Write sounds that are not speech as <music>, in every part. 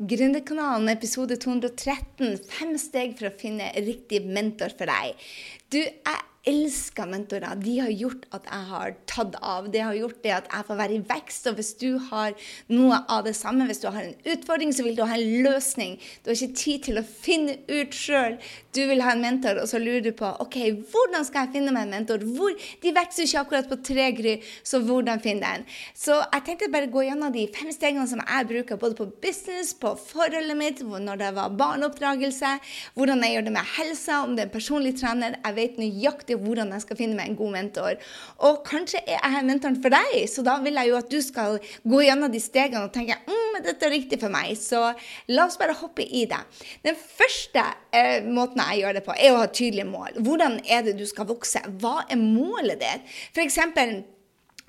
Gründerkanalen, episode 213. Fem steg for å finne riktig mentor for deg. Du, jeg elsker mentorer. De har gjort at jeg har tatt av. Det har gjort det at jeg får være i vekst. Og hvis du har noe av det samme, hvis du har en utfordring, så vil du ha en løsning. Du har ikke tid til å finne ut sjøl. Du vil ha en mentor, og så lurer du på ok, hvordan skal jeg finne meg en mentor. Hvor, de vokser ikke akkurat på tre gry, så hvordan finne en? Så jeg tenkte bare gå gjennom de fem stegene som jeg bruker både på business, på forholdet mitt, når det var barneoppdragelse, hvordan jeg gjør det med helsa, om det er en personlig trener. Jeg vet nøyaktig nøyaktig hvordan jeg skal finne meg en god mentor. Og kanskje er jeg mentoren for deg, så da vil jeg jo at du skal gå gjennom de stegene og tenke mm, dette er riktig for meg. Så la oss bare hoppe i det. Den første eh, måten jeg gjør det på, er å ha tydelige mål. Hvordan er det du skal vokse? Hva er målet ditt? For eksempel,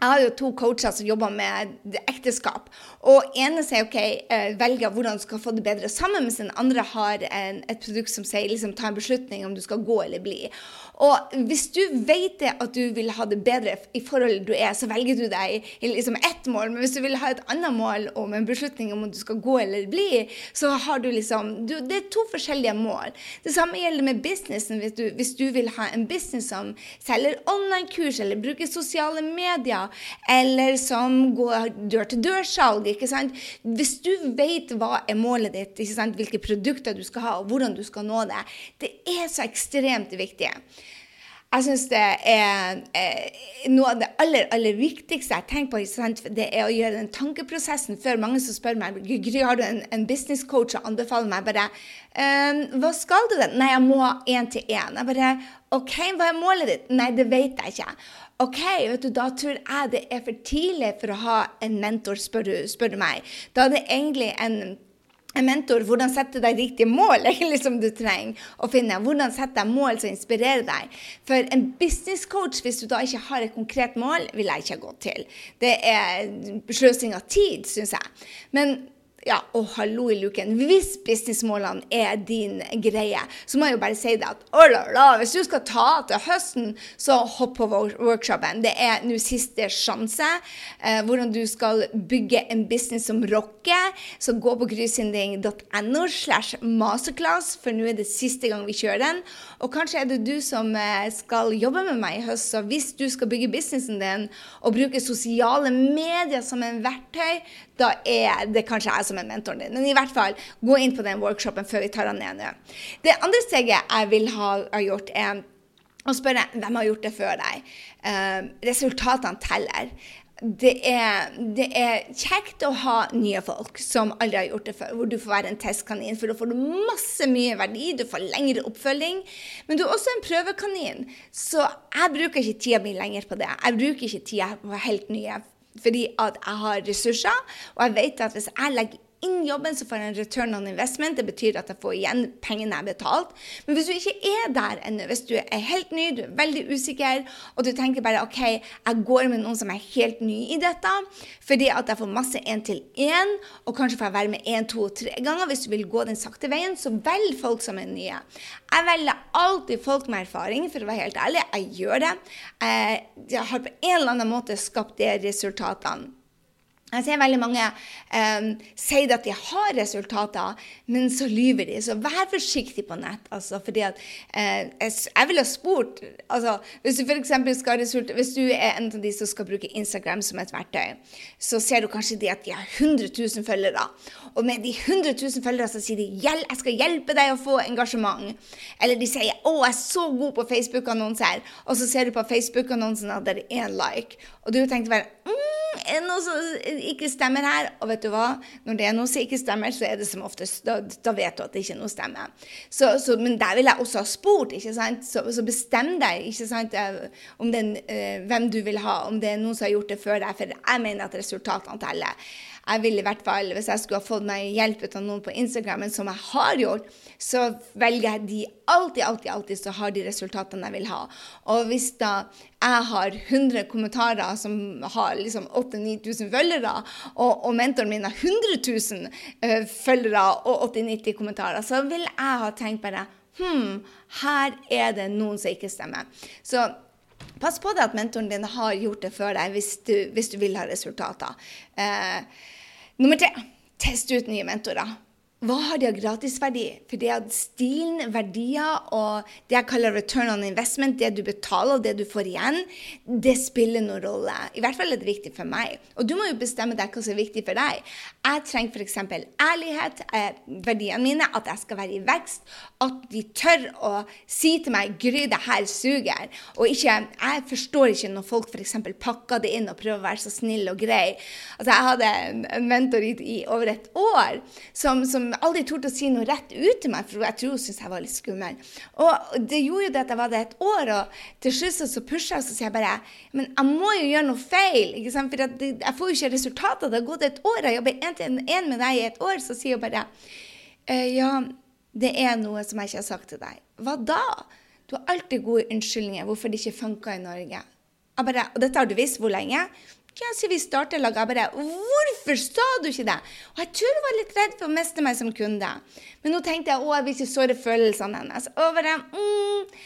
jeg har jo to coacher som jobber med ekteskap. Og ene sier OK, eh, velger hvordan du skal få det bedre sammen, mens den andre har en, et produkt som sier liksom, ta en beslutning om du skal gå eller bli. Og hvis du vet at du vil ha det bedre i forholdet du er, så velger du deg liksom ett mål. Men hvis du vil ha et annet mål om en beslutning om at du skal gå eller bli, så har du liksom du, Det er to forskjellige mål. Det samme gjelder med businessen. Hvis du, hvis du vil ha en business som selger online-kurs, eller bruker sosiale medier, eller som går dør-til-dør-salg, ikke sant. Hvis du vet hva er målet ditt, ikke sant? hvilke produkter du skal ha, og hvordan du skal nå det, det er så ekstremt viktig. Jeg syns det er eh, noe av det aller, aller viktigste jeg tenker på, sant? det er å gjøre den tankeprosessen før mange som spør meg Gry, har du en, en businesscoach og anbefaler meg bare ehm, Hva skal du? Den? Nei, jeg må én til én. Jeg bare OK, hva er målet ditt? Nei, det vet jeg ikke. OK, vet du, da tror jeg det er for tidlig for å ha en mentor, spør du, spør du meg. Da er det egentlig en en mentor, hvordan sette deg riktige mål <laughs> som du trenger å finne. Hvordan sette deg mål som inspirerer deg. For en business coach, hvis du da ikke har et konkret mål, vil jeg ikke gå til. Det er sløsing av tid, syns jeg. Men ja, og hallo i luken. Hvis businessmålene er din greie, så må jeg jo bare si det at la, hvis du skal ta til høsten, så hopp på workshopen. Det er nå siste sjanse. Eh, hvordan du skal bygge en business som rocker. Så gå på grysynding.no slash masterclass, for nå er det siste gang vi kjører den. Og kanskje er det du som eh, skal jobbe med meg i høst, så hvis du skal bygge businessen din og bruke sosiale medier som en verktøy, da er det kanskje jeg som er mentoren din. Men i hvert fall, gå inn på den workshopen før vi tar den ned nå. Det andre steget jeg vil ha, ha gjort, er å spørre hvem har gjort det før deg. Uh, resultatene teller. Det er, det er, kjekt å ha nye folk som aldri har gjort det før, hvor du får være en testkanin. For da får du masse mye verdi, du får lengre oppfølging. Men du er også en prøvekanin. Så jeg bruker ikke tida mi lenger på det. Jeg bruker ikke tida på helt nye fordi at jeg har ressurser, og jeg vet at hvis jeg legger inn jobben, så får jeg en return on investment. Det betyr at jeg får igjen pengene jeg har betalt. Men hvis du ikke er der ennå, hvis du er helt ny, du er veldig usikker, og du tenker bare OK, jeg går med noen som er helt ny i dette, fordi at jeg får masse én-til-én, og kanskje får jeg være med én, to og tre ganger. Hvis du vil gå den sakte veien, så velg folk som er nye. Jeg velger alltid folk med erfaring, for å være helt ærlig. Jeg gjør det. Jeg har på en eller annen måte skapt de resultatene. Jeg ser veldig mange um, sier at de har resultater, men så lyver de. Så vær forsiktig på nett. Altså, fordi at, uh, jeg, jeg ha spurt altså, Hvis du for skal resultat, hvis du er en av de som skal bruke Instagram som et verktøy, så ser du kanskje de at de har 100 000 følgere. Og med de 100 000 følgere så sier de 'jeg skal hjelpe deg å få engasjement'. Eller de sier 'å, jeg er så god på Facebook-annonser', og så ser du på Facebook-annonsen at det er én like. Og du tenkte bare mm, noe som ikke stemmer her? Og vet du hva? Når det er noe som ikke stemmer, så er det som oftest Da, da vet du at det ikke er noe stemmer. Så, så, men der vil jeg også ha spurt, ikke sant? Så, så bestem deg ikke sant? Eh, den, uh, hvem du vil ha, om det er noen som har gjort det før deg. For jeg mener at resultatene teller jeg vil i hvert fall, Hvis jeg skulle ha fått meg hjelp av noen på Instagram, som jeg har gjort, så velger jeg de alltid, alltid, alltid så har de resultatene jeg vil ha. Og hvis da jeg har 100 kommentarer som har liksom 8000-9000 følgere, og, og, mentoren min har 100 000 uh, følgere og 80-90 kommentarer, så vil jeg ha tenkt bare Hm, her er det noen som ikke stemmer. Så Pass på deg at mentoren din har gjort det før deg, hvis du, hvis du vil ha resultater. Eh, nummer tre test ut nye mentorer. hva har de av gratisverdi? For det at stilen, verdier og det jeg kaller return on investment, det du betaler og det du får igjen, det spiller noen rolle. I hvert fall er det viktig for meg. Og du må jo bestemme deg hva som er viktig for deg. Jeg trenger f.eks. ærlighet, eh, verdiene mine, at jeg skal være i vekst, at de tør å si til meg 'Gry, det her suger'. Og ikke, jeg forstår ikke når folk f.eks. pakker det inn og prøver å være så snill og grei. Altså, jeg hadde en mentor i, i over et år som, som aldri torde å si noe rett ut til meg, for jeg tror hun syntes jeg var litt skummel. Og det gjorde jo det at jeg var der et år, og til slutt så pusha jeg og så sier jeg bare Men jeg må jo gjøre noe feil, ikke sant? for det, jeg får jo ikke resultater. Det har gått et år, jeg jobber én til én med deg i et år, så sier hun bare «Eh, Ja, det er noe som jeg ikke har sagt til deg. Hva da? Du har alltid gode unnskyldninger hvorfor det ikke funka i Norge. Bare, og dette har du visst hvor lenge? Ja, siden vi startet laget, jeg bare Hvorfor sa du ikke det? Og jeg tror hun var litt redd for å miste meg som kunde. Men nå tenkte jeg å, jeg vil ikke såre følelsene hennes. Og bare, mm,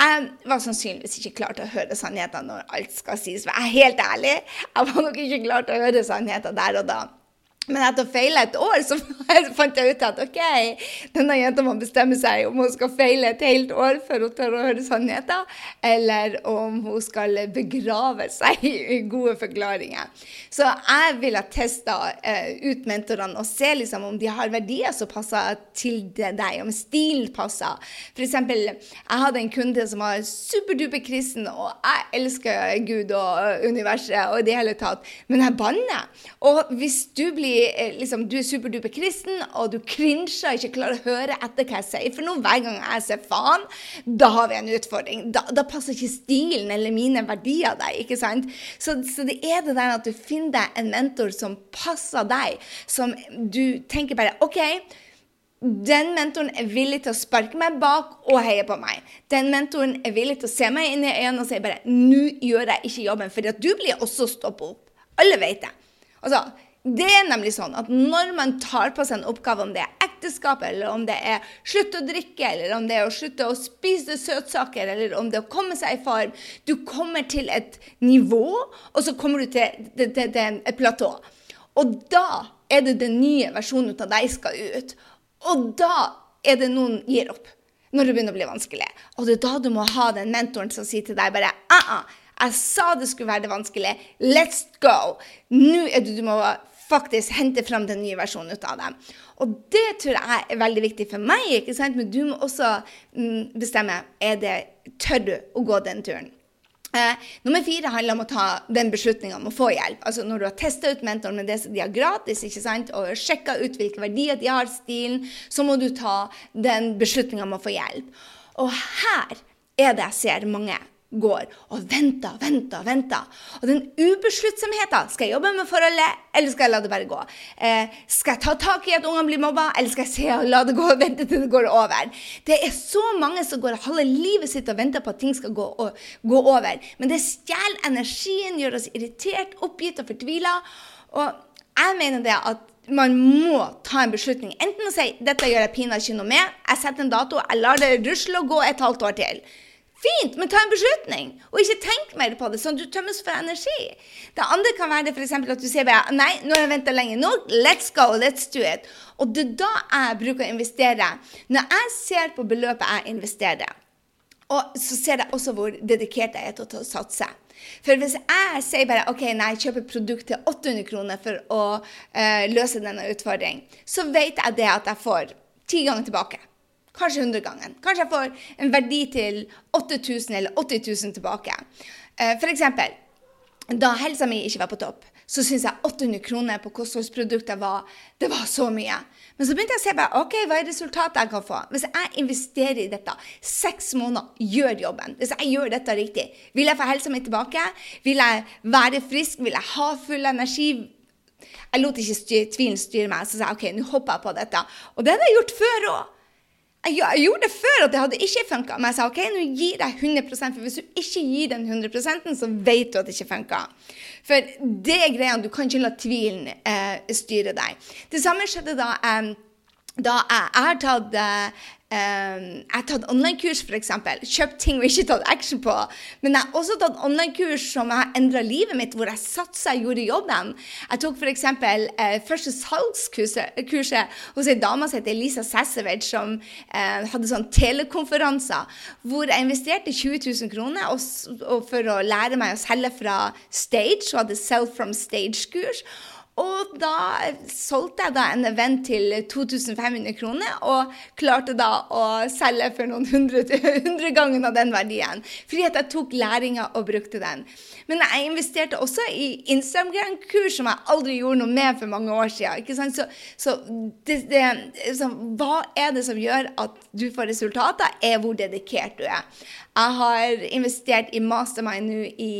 jeg var sannsynligvis ikke klar til å høre sannheten når alt skal sies. Jeg er helt ærlig, jeg var nok ikke klar til å høre sannheten der og da. Men etter å feile et år, så <laughs> fant jeg ut at OK, denne jenta må bestemme seg om hun skal feile et helt år før hun tør å høre sannheten, eller om hun skal begrave seg <laughs> i gode forklaringer. Så jeg ville teste uh, ut mentorene og se liksom, om de har verdier som passer til deg, om stilen passer. Eksempel, jeg hadde en kunde som var superduper kristen, og jeg elsker Gud og universet og i det hele tatt, men jeg banner. Og hvis du blir Eh, liksom, du er superduper kristen, og du cringer ikke klarer å høre etter hva jeg sier. For nå hver gang jeg ser faen, da har vi en utfordring. Da, da passer ikke stilen eller mine verdier deg. ikke sant? Så, så, det er det der at du finner deg en mentor som passer deg, som du tenker bare OK. Den mentoren er villig til å sparke meg bak og heie på meg. Den mentoren er villig til å se meg inn i øynene og si bare 'Nå gjør jeg ikke jobben', for du blir også stoppet opp. Alle vet det. Altså, det er nemlig sånn at når man tar på seg en oppgave, om det er ekteskap, eller om det er slutt å drikke, eller om det er å slutte å spise søtsaker, eller om det er å komme seg i form Du kommer til et nivå, og så kommer du til, til, til, til et platå. Og da er det den nye versjonen av deg skal ut. Og da er det noen gir opp. Når det begynner å bli vanskelig. Og det er da du må ha den mentoren som sier til deg bare uh -uh, Jeg sa det skulle være det vanskelig. Let's go. Nå er det du må faktisk hente fram den nye versjonen ut av dem. Og det tror jeg er veldig viktig for meg, ikke sant? men du må også mm, bestemme er det, tør du å gå den turen. Eh, nummer fire handler om å ta den beslutninga om å få hjelp. Altså Når du har testa ut mentoren med det som de har gratis, ikke sant? og sjekka ut hvilke verdier de har, stilen, så må du ta den beslutninga om å få hjelp. Og her er det jeg ser mange går og venter, venter, venter. Og den ubesluttsomheten Skal jeg jobbe med forholdet, eller skal jeg la det bare gå? Eh, skal jeg ta tak i at ungene blir mobba, eller skal jeg se og la det gå og vente til det går over? Det er så mange som går halve livet sitt og venter på at ting skal gå, og, gå over. Men det stjeler energien, gjør oss irritert, oppgitt og fortvila. Og jeg mener det at man må ta en beslutning. Enten å si dette gjør jeg pinadø ikke noe med, jeg setter en dato, jeg lar det rusle og gå et halvt år til. Fint, men ta en beslutning, og ikke tenk mer på det, sånn du tømmes for energi. Det andre kan være det for at du sier bare nei, nå har jeg venta lenge nok, let's go, let's do it. Og det er da jeg bruker å investere. Når jeg ser på beløpet jeg investerer, og så ser jeg også hvor dedikert jeg er til å satse. For hvis jeg sier bare ok, nei, jeg kjøper produkt til 800 kroner for å uh, løse denne utfordringen, så vet jeg det at jeg får ti ganger tilbake. Kanskje 100 ganger. Kanskje jeg får en verdi til 8000 eller 80 000 tilbake. Eh, for eksempel, da helsa mi ikke var på topp, så syntes jeg 800 kroner på kostholdsprodukter var, det var så mye. Men så begynte jeg å se på ok, hva er resultatet jeg kan få. Hvis jeg investerer i dette, seks måneder, gjør jobben. Hvis jeg gjør dette riktig, vil jeg få helsa mi tilbake? Vil jeg være frisk? Vil jeg ha full energi? Jeg lot ikke styr, tvilen styre meg. Så sa jeg ok, nå hopper jeg på dette. Og det hadde jeg gjort før òg. Jeg, jeg, gjorde det før, at det hadde ikke funka. Men jeg sa OK, nå gir jeg 100 for hvis du ikke gir den 100 så vet du at det ikke funka. For det er greia, du kan ikke la tvilen eh, styre deg. Det samme skjedde da, eh, da jeg, jeg har tatt jeg har tatt online-kurs, f.eks. Kjøpt ting og ikke tatt action på. Men jeg har også tatt online-kurs som har endra livet mitt, hvor jeg satsa og gjorde jobben. Jeg tok f.eks. Uh, første salgskurset hos ei dame som heter Elisa Sasevic, som uh, hadde sånn telekonferanser, hvor jeg investerte 20 000 kroner og, og for å lære meg å selge fra stage, og hadde Sell from Stage-kurs. Og da solgte jeg da en event til 2500 kroner, og klarte da å selge for noen hundre, <laughs> hundre ganger av den verdien. Fordi at jeg tok læringa og brukte den. Men jeg investerte også i Instagram-kurs som jeg aldri gjorde noe med for mange år siden. Så, så, det, det, så, hva er det som gjør at du får resultater, er hvor dedikert du er. Jeg har investert i mastermind nå i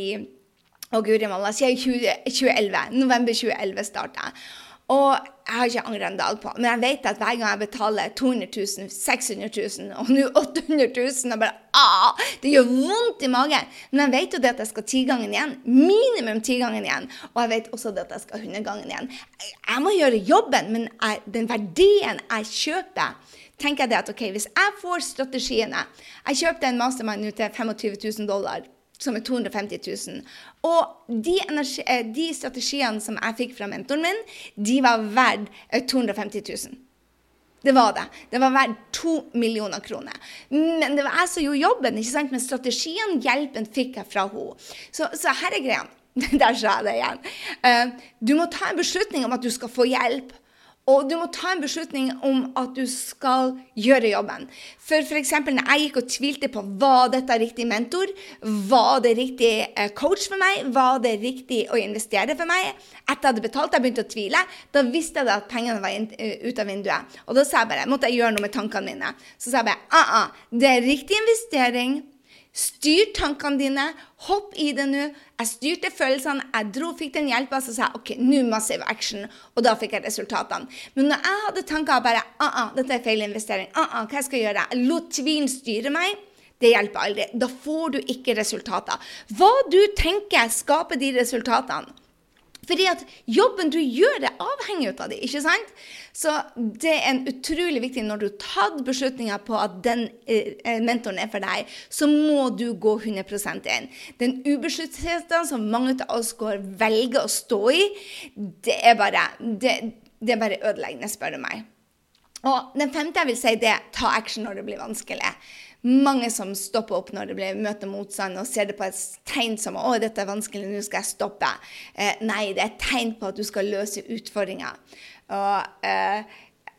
å, guri malla, siden 2011. November 2011 starta jeg. Og jeg har ikke angra en dag på Men jeg vet at hver gang jeg betaler 200 000, 600 000 og nå 800 000 og bare, ah, Det gjør vondt i magen. Men jeg vet jo det at jeg skal tigangen igjen. Minimum tigangen igjen. Og jeg vet også det at jeg skal hundregangen igjen. Jeg må gjøre jobben, men jeg, den verdien jeg kjøper tenker jeg det at ok, Hvis jeg får strategiene Jeg kjøpte en mastermind nå til 25 000 dollar som er 250 000. Og de, energi, eh, de, strategiene som jeg fikk fra mentoren min, de var verdt 250 eh, 000. Det var det. Det var verdt to millioner kroner. Men det var jeg som gjorde jobben. ikke sant? Men strategien, hjelpen, fikk jeg fra henne. Så, så her er greia. <laughs> Der sa jeg det igjen. Uh, du må ta en beslutning om at du skal få hjelp. Og du må ta en beslutning om at du skal gjøre jobben. For f.eks. når jeg gikk og tvilte på var dette riktig mentor, var det riktig eh, coach for meg, var det riktig å investere for meg, etter jeg hadde betalt, jeg begynte å tvile, da visste jeg at pengene var in, ut av vinduet. Og da sa jeg bare, måtte jeg gjøre noe med tankene mine. Så sa jeg bare ah, ah, det er riktig investering. Styr tankene dine. Hopp i det nå. Jeg styrte følelsene, jeg dro, fikk den hjelpa, så sa jeg OK, nå massive action. Og da fikk jeg resultatene. Men når jeg hadde tanker bare ah, ah, dette er feil investering, ah, ah, hva skal jeg gjøre? Jeg lot tvilen styre meg. Det hjelper aldri. Da får du ikke resultater. Hva du tenker, skaper de resultatene. Fordi at jobben du gjør, er avhengig av det, ikke sant? Så det er utrolig viktig når du har tatt beslutninga på at den eh, mentoren er for deg, så må du gå 100% inn. Den ubesluttheten som mange av oss går velger å stå i, det er bare, det, det er bare ødeleggende, spør du meg. Og den femte jeg vil si, det er ta action når det blir vanskelig mange som stopper opp når det blir møter motstand, og ser det på et tegn som 'Å, dette er vanskelig, nå skal jeg stoppe'. Eh, nei, det er et tegn på at du skal løse utfordringer. Og eh,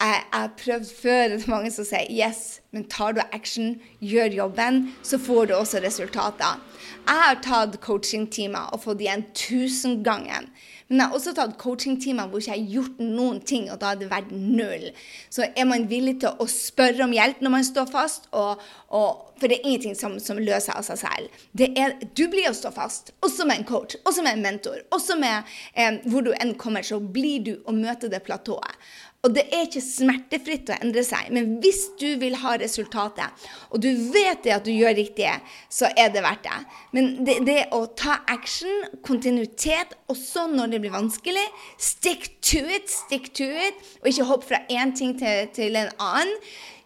jeg har prøvd før det er mange som sier 'yes', men tar du action, gjør jobben, så får du også resultater. Jeg har tatt coachingtimer og fått igjen tusengangen. Men jeg har også tatt coachingtimer hvor jeg ikke har gjort noen ting, og da har det vært null. Så er man villig til å spørre om hjelp når man står fast, og, og, for det er ingenting som, som, løser av seg selv. Er, du blir å stå fast, også med en coach, også med en mentor, også med eh, hvor du enn kommer, så blir du å møte det platået. Og det er ikke smertefritt å endre seg, men hvis du vil ha resultatet, og du vet det at du gjør riktig, så er det verdt det. Men det, det å ta action, kontinuitet, også når det blir vanskelig, stick to it, stick to it, og ikke hopp fra én ting til, til en annen.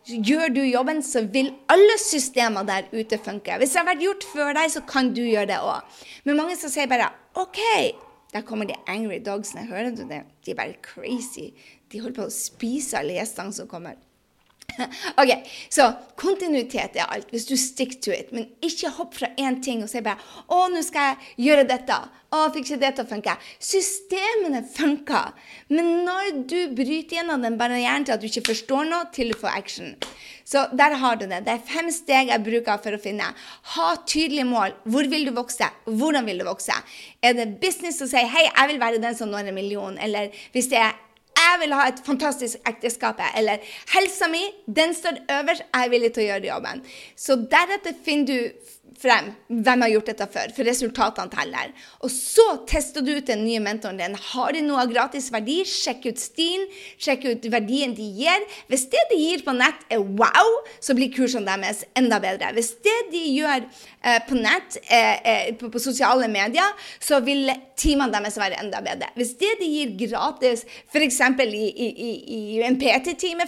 Gjør du jobben, så vil alle systemer der ute funke. Hvis det har vært gjort før deg, så kan du gjøre det òg. Men mange som sier bare OK, der kommer de angry dogsene. Hører du det? De er bare crazy. De holder på å spise alle gjestene som kommer. <laughs> OK, så kontinuitet er alt, hvis du stick to it. Men ikke hopp fra én ting og si bare 'Å, nå skal jeg gjøre dette.' 'Å, fikk ikke det til å funke.' Systemene funker. Men når du bryter gjennom den barrieren til at du ikke forstår noe, til du får action. Så der har du det. Det er fem steg jeg bruker for å finne. Ha tydelige mål. Hvor vil du vokse? Hvordan vil du vokse? Er det business å si 'Hei, jeg vil være den som når en million'? Eller hvis det er jeg vil ha et fantastisk ekteskap. Eller helsa mi, den står øverst. Jeg er villig til å gjøre jobben. Så deretter finner du frem hvem har gjort dette før, for resultatene teller. Og så tester du ut den nye mentoren din. Har de noe av gratis verdi? Sjekk ut stien, sjekk ut verdien de gir. Hvis det de gir på nett er wow, så blir kursene deres enda bedre. Hvis det de gjør eh, på nett, eh, eh, på, på, sosiale medier, så vil timene deres være enda bedre. Hvis det de gir gratis, f.eks. I, i, i, i en PT-time,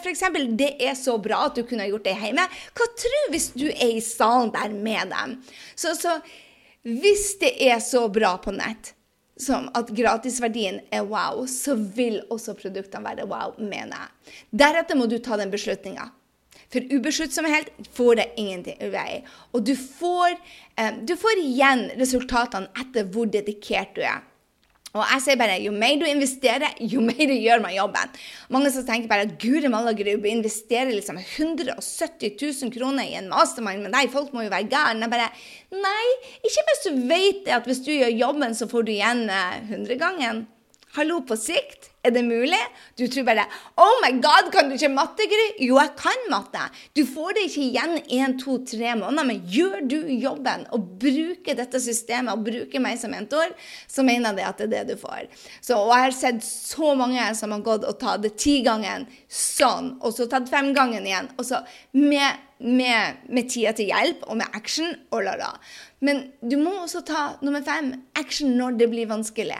det er så bra at du kunne gjort det hjemme, hva tror du hvis du er i salen der med dem? Så, så hvis det er så bra på nett som at gratisverdien er wow, så vil også produktene være wow, mener jeg. Deretter må du ta den beslutninga. For ubesluttsomhet får deg ingenting i vei. Og du får, eh, du får igjen resultatene etter hvor dedikert du er. Og jeg sier bare jo mer du investerer, jo mer du gjør med jobben. Mange som tenker bare at guri malla gru, investerer liksom 170 000 kroner i en mastermind men nei, folk må jo være gærne. Jeg bare Nei, ikke hvis du vet at hvis du gjør jobben, så får du igjen 100 eh, ganger. Hallo, på sikt? Er det mulig? Du tror bare Oh my God, kan du ikke matte, Gry? Jo, jeg kan matte. Du får det ikke igjen én, to, tre måneder, men gjør du jobben og bruker dette systemet og bruker meg som mentor, så mener jeg at det er det du får. Så, og jeg har sett så mange som har gått og tatt det ti ganger sånn, og så tatt fem ganger igjen, og så med med, med, tida til hjelp og med action. Oh la la. Men du må også ta nummer fem action når det blir vanskelig.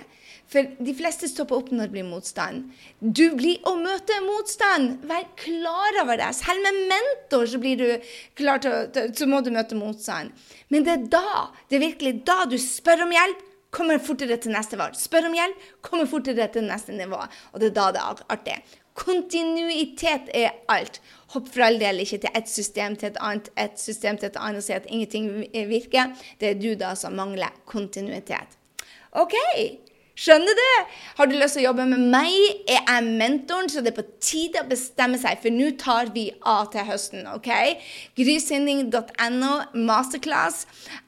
For de fleste stopper opp når det blir motstand. Du blir å møte motstand. Vær klar over det. Selv med mentor så, blir du klar til, så må du møte motstand. Men det er da, det er virkelig da du spør om hjelp, kommer fortere til neste valg. Spør om hjelp, kommer fortere til neste nivå. Og det er da det er artig. Kontinuitet er alt. Hopp for all del ikke til ett system til et annet, et system til et annet og si at ingenting virker. Det er du da som mangler kontinuitet. OK, Skjønner du? Har du lyst til å jobbe med meg? Jeg Er mentoren? Så det er på tide å bestemme seg, for nå tar vi av til høsten. ok? Grysynding.no masterclass.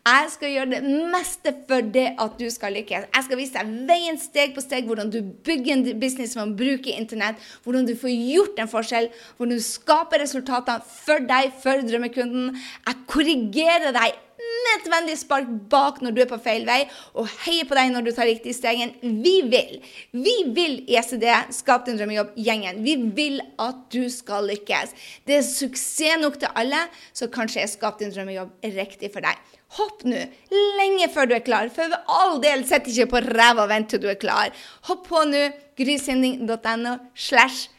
Jeg skal gjøre det meste for det at du skal lykkes. Jeg skal vise deg veien steg på steg, hvordan du bygger en business ved å bruke internett, hvordan du får gjort en forskjell, hvordan du skaper resultater for deg, for drømmekunden. Jeg korrigerer deg vennlig spark bak når du er på feil vei, og heier på deg når du tar riktig stegen. Vi vil. Vi vil i SED, Skap din drømmejobb-gjengen. Vi vil at du skal lykkes. Det er suksess nok til alle, så kanskje er Skap din drømmejobb riktig for deg. Hopp nå, lenge før du er klar. For ved all del, sitt ikke på ræva og vent til du er klar. Hopp på nå, grysynding.no slash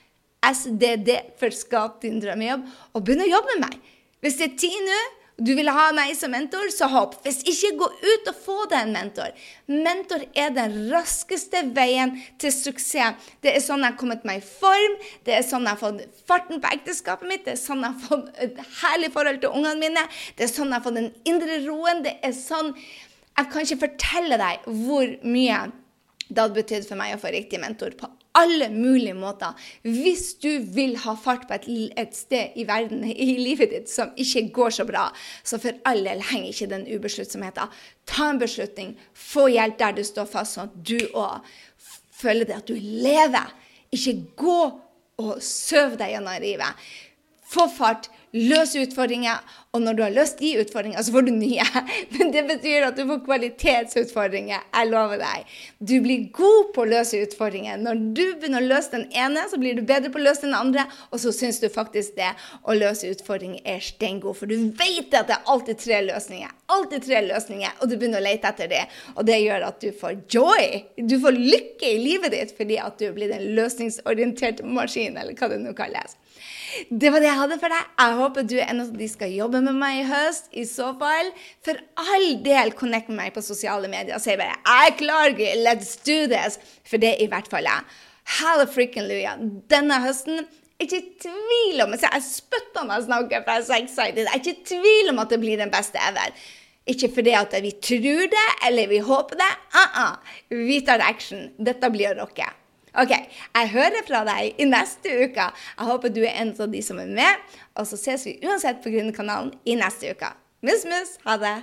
SDD for Skap din drømmejobb, og begynn å jobbe med meg. Hvis det er tid nå du vil ha meg som mentor, så hopp. Hvis ikke, gå ut og få deg en mentor. Mentor er den raskeste veien til suksess. Det er sånn jeg har kommet meg i form, det er sånn jeg har fått farten på ekteskapet mitt, det er sånn jeg har fått et herlig forhold til ungene mine, det er sånn jeg har fått den indre roen. Det er sånn Jeg kan ikke fortelle deg hvor mye det hadde betydd for meg å få riktig mentor på alle mulige måter. Hvis du vil ha fart på et, et, sted i verden, i livet ditt, som ikke går så bra, så for all del henger ikke den ubesluttsomheten. Ta en beslutning. Få hjelp der du står fast, sånn at du òg føler det at du lever. Ikke gå og søv deg gjennom livet. Få fart løse utfordringer, og når du har løst de utfordringene, så får du nye. <laughs> Men det betyr at du får kvalitetsutfordringer. Jeg lover deg. Du blir god på å løse utfordringer. Når du begynner å løse den ene, så blir du bedre på å løse den andre, og så syns du faktisk det å løse utfordringer er steingod, for du vet at det er alltid tre løsninger. Alltid tre løsninger, og du begynner å lete etter det. Og det gjør at du får joy. Du får lykke i livet ditt fordi at du blir en løsningsorientert maskin, eller hva det nå kalles. Det var det jeg hadde for deg. Jeg håper du er en av de skal jobbe med meg i høst. I så fall, for all del, connect med meg på sosiale medier og si bare 'Jeg er klar, let's do this'. For det er i hvert fall jeg. Hallo frickenluja. Denne høsten ikke tvil om Jeg spytter når jeg snakker, for jeg er så excited. Ikke tvil om at det blir den beste ever. Ikke fordi at vi tror det, eller vi håper det. Uh -uh. Vi tar action. Dette blir å rocke. OK. Jeg hører fra deg i neste uke. Jeg håper du er en av de som er med. Og så ses vi uansett på Gründerkanalen i neste uke. Mus, mus. Ha det.